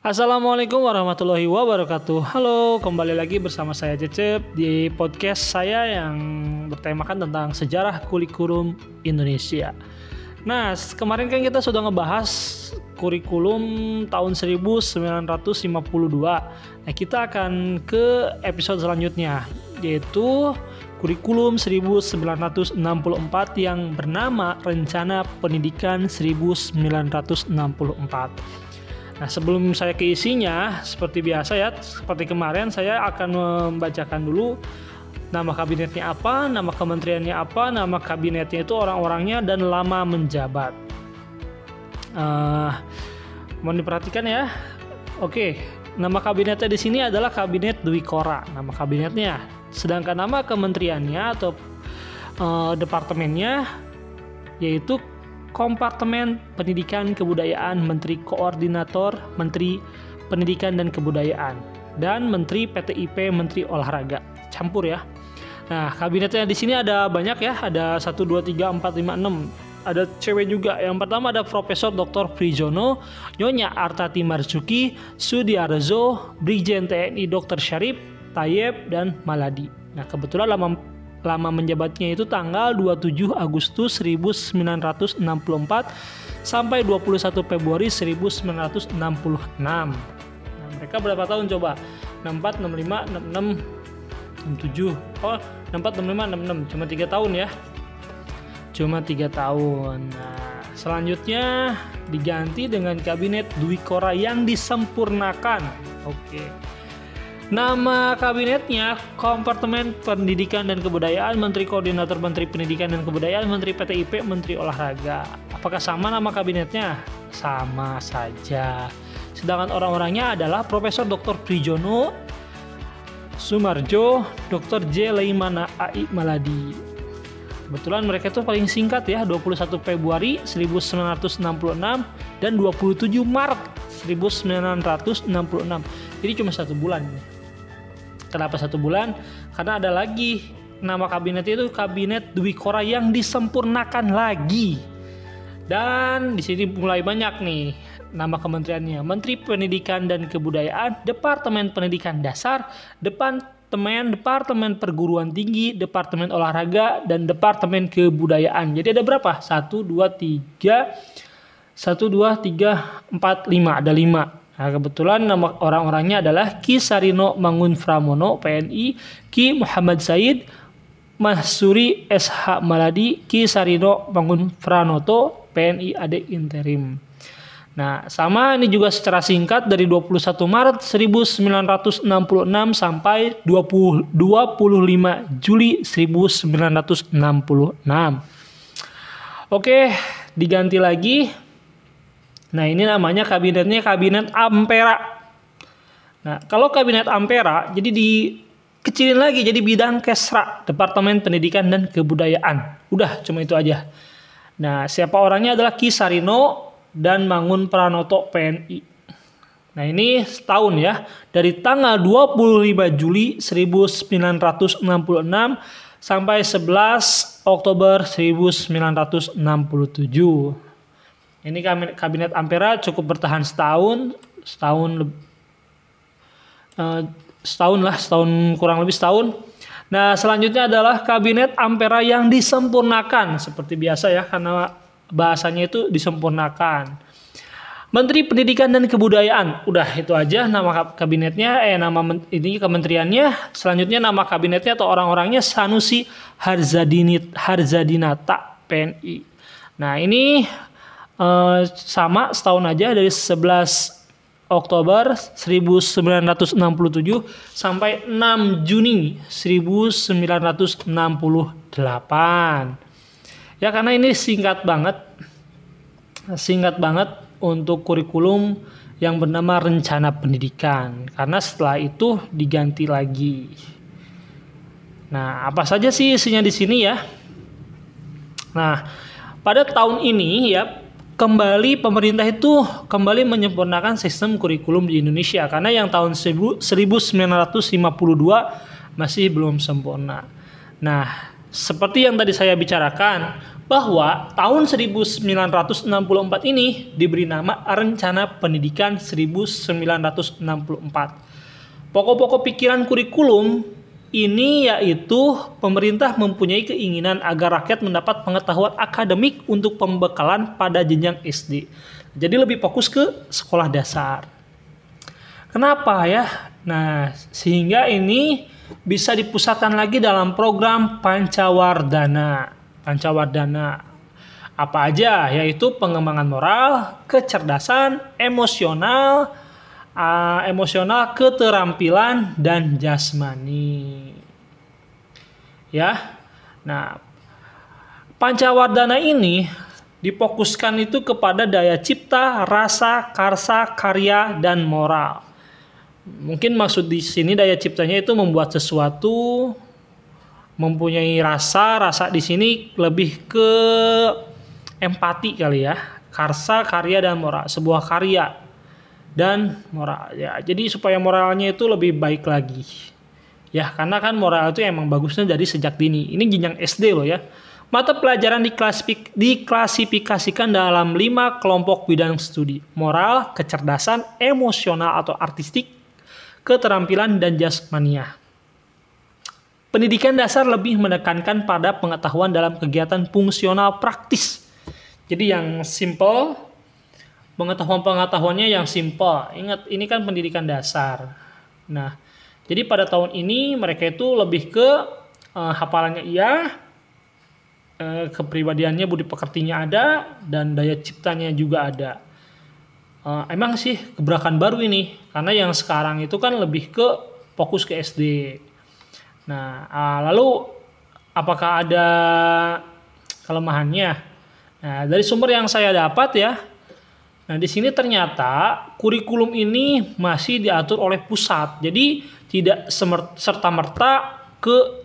Assalamualaikum warahmatullahi wabarakatuh. Halo, kembali lagi bersama saya Cecep di podcast saya yang bertemakan tentang sejarah kurikulum Indonesia. Nah, kemarin kan kita sudah ngebahas kurikulum tahun 1952. Nah, kita akan ke episode selanjutnya yaitu kurikulum 1964 yang bernama Rencana Pendidikan 1964. Nah, sebelum saya ke isinya, seperti biasa ya, seperti kemarin saya akan membacakan dulu nama kabinetnya apa, nama kementeriannya apa, nama kabinetnya itu orang-orangnya dan lama menjabat. Uh, mau diperhatikan ya. Oke, nama kabinetnya di sini adalah kabinet Dwi Kora, nama kabinetnya. Sedangkan nama kementeriannya atau uh, departemennya yaitu Kompartemen Pendidikan Kebudayaan Menteri Koordinator Menteri Pendidikan dan Kebudayaan dan Menteri PTIP Menteri Olahraga campur ya. Nah kabinetnya di sini ada banyak ya ada 1 2 3 4 5 6 ada cewek juga. Yang pertama ada Profesor Dr. Prijono, Nyonya Artati Marzuki, Sudiarzo, Brigjen TNI Dr. Syarif, Tayeb, dan Maladi. Nah kebetulan lama lama menjabatnya itu tanggal 27 Agustus 1964 sampai 21 Februari 1966. Nah, mereka berapa tahun coba? 64, 65, 66, 67. Oh, 64, 65, 66. Cuma 3 tahun ya. Cuma 3 tahun. Nah, selanjutnya diganti dengan kabinet Dwi Kora yang disempurnakan. Oke. Nama kabinetnya Kompartemen Pendidikan dan Kebudayaan Menteri Koordinator Menteri Pendidikan dan Kebudayaan Menteri PTIP Menteri Olahraga. Apakah sama nama kabinetnya? Sama saja. Sedangkan orang-orangnya adalah Profesor Dr. Prijono Sumarjo, Dr. J. Leimana AI Maladi. Kebetulan mereka itu paling singkat ya, 21 Februari 1966 dan 27 Maret 1966. Jadi cuma satu bulan. Kenapa satu bulan? Karena ada lagi nama kabinet itu kabinet Dwi Kora yang disempurnakan lagi. Dan di sini mulai banyak nih nama kementeriannya. Menteri Pendidikan dan Kebudayaan, Departemen Pendidikan Dasar, Departemen Departemen Perguruan Tinggi, Departemen Olahraga, dan Departemen Kebudayaan. Jadi ada berapa? Satu, dua, tiga, satu, dua, tiga, empat, lima. Ada lima. Nah, kebetulan nama orang-orangnya adalah Ki Sarino Mangun Framono PNI, Ki Muhammad Said, Mahsuri SH Maladi, Ki Sarino Mangun Franoto PNI Ade Interim. Nah, sama ini juga secara singkat dari 21 Maret 1966 sampai 20, 25 Juli 1966. Oke, diganti lagi Nah ini namanya kabinetnya kabinet Ampera. Nah kalau kabinet Ampera jadi dikecilin lagi jadi bidang Kesra, Departemen Pendidikan dan Kebudayaan. Udah cuma itu aja. Nah siapa orangnya adalah Kisarino dan Mangun Pranoto PNI. Nah ini setahun ya dari tanggal 25 Juli 1966 sampai 11 Oktober 1967. Ini kabinet Ampera cukup bertahan setahun, setahun uh, setahun lah, setahun kurang lebih setahun. Nah, selanjutnya adalah kabinet Ampera yang disempurnakan seperti biasa ya karena bahasanya itu disempurnakan. Menteri Pendidikan dan Kebudayaan. Udah itu aja nama kabinetnya eh nama ini kementeriannya. Selanjutnya nama kabinetnya atau orang-orangnya Sanusi Harzadinit Harzadinata PNI. Nah, ini uh, sama setahun aja dari 11 Oktober 1967 sampai 6 Juni 1968. Ya karena ini singkat banget. Singkat banget untuk kurikulum yang bernama rencana pendidikan karena setelah itu diganti lagi. Nah, apa saja sih isinya di sini ya? Nah, pada tahun ini ya kembali pemerintah itu kembali menyempurnakan sistem kurikulum di Indonesia karena yang tahun 1952 masih belum sempurna. Nah, seperti yang tadi saya bicarakan, bahwa tahun 1964 ini diberi nama Rencana Pendidikan 1964. Pokok-pokok pikiran kurikulum ini yaitu pemerintah mempunyai keinginan agar rakyat mendapat pengetahuan akademik untuk pembekalan pada jenjang SD. Jadi lebih fokus ke sekolah dasar. Kenapa ya? Nah, sehingga ini bisa dipusatkan lagi dalam program Pancawardana. Pancawardana apa aja? Yaitu pengembangan moral, kecerdasan, emosional, uh, emosional, keterampilan dan jasmani. Ya. Nah, Pancawardana ini difokuskan itu kepada daya cipta, rasa, karsa, karya dan moral. Mungkin maksud di sini daya ciptanya itu membuat sesuatu mempunyai rasa, rasa di sini lebih ke empati kali ya. Karsa, karya dan moral, sebuah karya dan moral ya. Jadi supaya moralnya itu lebih baik lagi. Ya, karena kan moral itu emang bagusnya dari sejak dini. Ini jenjang SD loh ya. Mata pelajaran diklasifik, diklasifikasikan dalam lima kelompok bidang studi. Moral, kecerdasan, emosional atau artistik, keterampilan, dan jasmania. Pendidikan dasar lebih menekankan pada pengetahuan dalam kegiatan fungsional praktis. Jadi yang simple, pengetahuan-pengetahuannya yang simple. Ingat, ini kan pendidikan dasar. Nah, jadi pada tahun ini mereka itu lebih ke uh, hafalannya iya, uh, kepribadiannya, budi pekertinya ada, dan daya ciptanya juga ada. Uh, emang sih gebrakan baru ini, karena yang sekarang itu kan lebih ke fokus ke SD. Nah, uh, lalu apakah ada kelemahannya? Nah, dari sumber yang saya dapat ya, nah di sini ternyata kurikulum ini masih diatur oleh pusat. Jadi tidak serta merta ke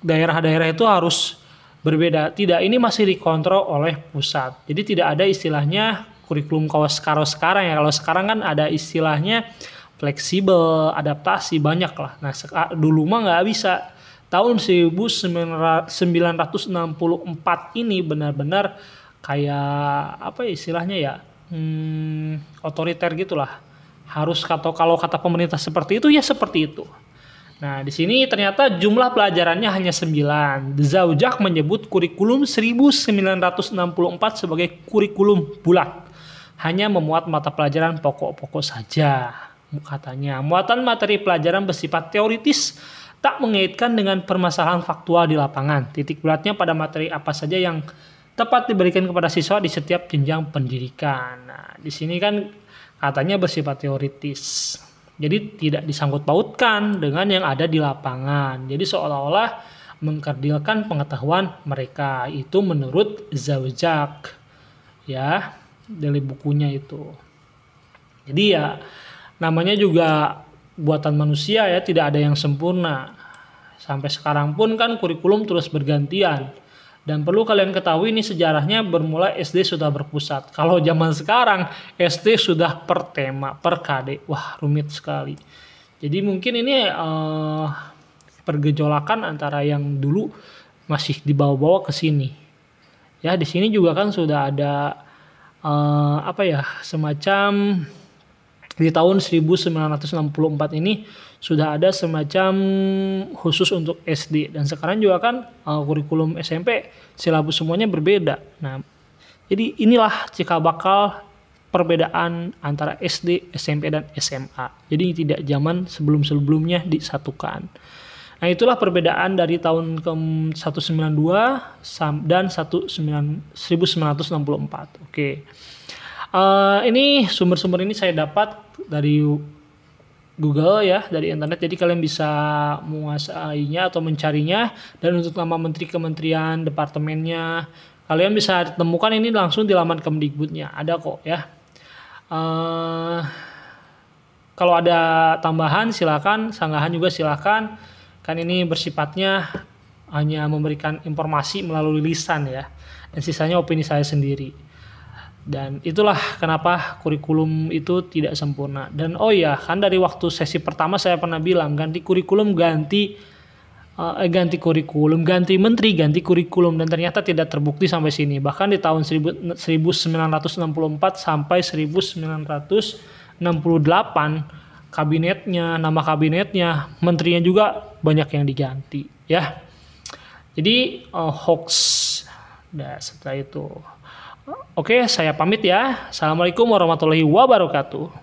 daerah-daerah itu harus berbeda. Tidak, ini masih dikontrol oleh pusat. Jadi tidak ada istilahnya kurikulum kawas karo sekarang ya. Kalau sekarang kan ada istilahnya fleksibel, adaptasi banyak lah. Nah dulu mah nggak bisa. Tahun 1964 ini benar-benar kayak apa ya istilahnya ya hmm, otoriter gitulah. Harus kata kalau kata pemerintah seperti itu ya seperti itu. Nah, di sini ternyata jumlah pelajarannya hanya 9. Zaujak menyebut kurikulum 1964 sebagai kurikulum bulat. Hanya memuat mata pelajaran pokok-pokok saja katanya. Muatan materi pelajaran bersifat teoritis tak mengaitkan dengan permasalahan faktual di lapangan. Titik beratnya pada materi apa saja yang tepat diberikan kepada siswa di setiap jenjang pendidikan. Nah, di sini kan katanya bersifat teoritis. Jadi tidak disangkut pautkan dengan yang ada di lapangan. Jadi seolah-olah mengkerdilkan pengetahuan mereka itu menurut Zaujak ya dari bukunya itu. Jadi ya namanya juga buatan manusia ya tidak ada yang sempurna sampai sekarang pun kan kurikulum terus bergantian dan perlu kalian ketahui ini sejarahnya bermula SD sudah berpusat. Kalau zaman sekarang SD sudah per tema per KD wah rumit sekali. Jadi mungkin ini uh, pergejolakan antara yang dulu masih dibawa-bawa ke sini. Ya di sini juga kan sudah ada uh, apa ya semacam di tahun 1964 ini sudah ada semacam khusus untuk SD dan sekarang juga kan uh, kurikulum SMP silabus semuanya berbeda. Nah, jadi inilah cikal bakal perbedaan antara SD, SMP dan SMA. Jadi tidak zaman sebelum-sebelumnya disatukan. Nah, itulah perbedaan dari tahun ke 192 dan 1964. Oke. Uh, ini sumber-sumber ini saya dapat dari Google ya dari internet. Jadi kalian bisa menguasainya atau mencarinya. Dan untuk nama menteri kementerian departemennya kalian bisa temukan ini langsung di laman Kemdikbudnya. Ada kok ya. Uh, kalau ada tambahan silakan. Sanggahan juga silakan. Kan ini bersifatnya hanya memberikan informasi melalui lisan ya. Dan sisanya opini saya sendiri dan itulah kenapa kurikulum itu tidak sempurna dan oh ya kan dari waktu sesi pertama saya pernah bilang ganti kurikulum ganti eh, ganti kurikulum, ganti menteri, ganti kurikulum dan ternyata tidak terbukti sampai sini. Bahkan di tahun 1964 sampai 1968 kabinetnya, nama kabinetnya, menterinya juga banyak yang diganti ya. Jadi uh, hoax. Nah, setelah itu. Oke, saya pamit ya. Assalamualaikum warahmatullahi wabarakatuh.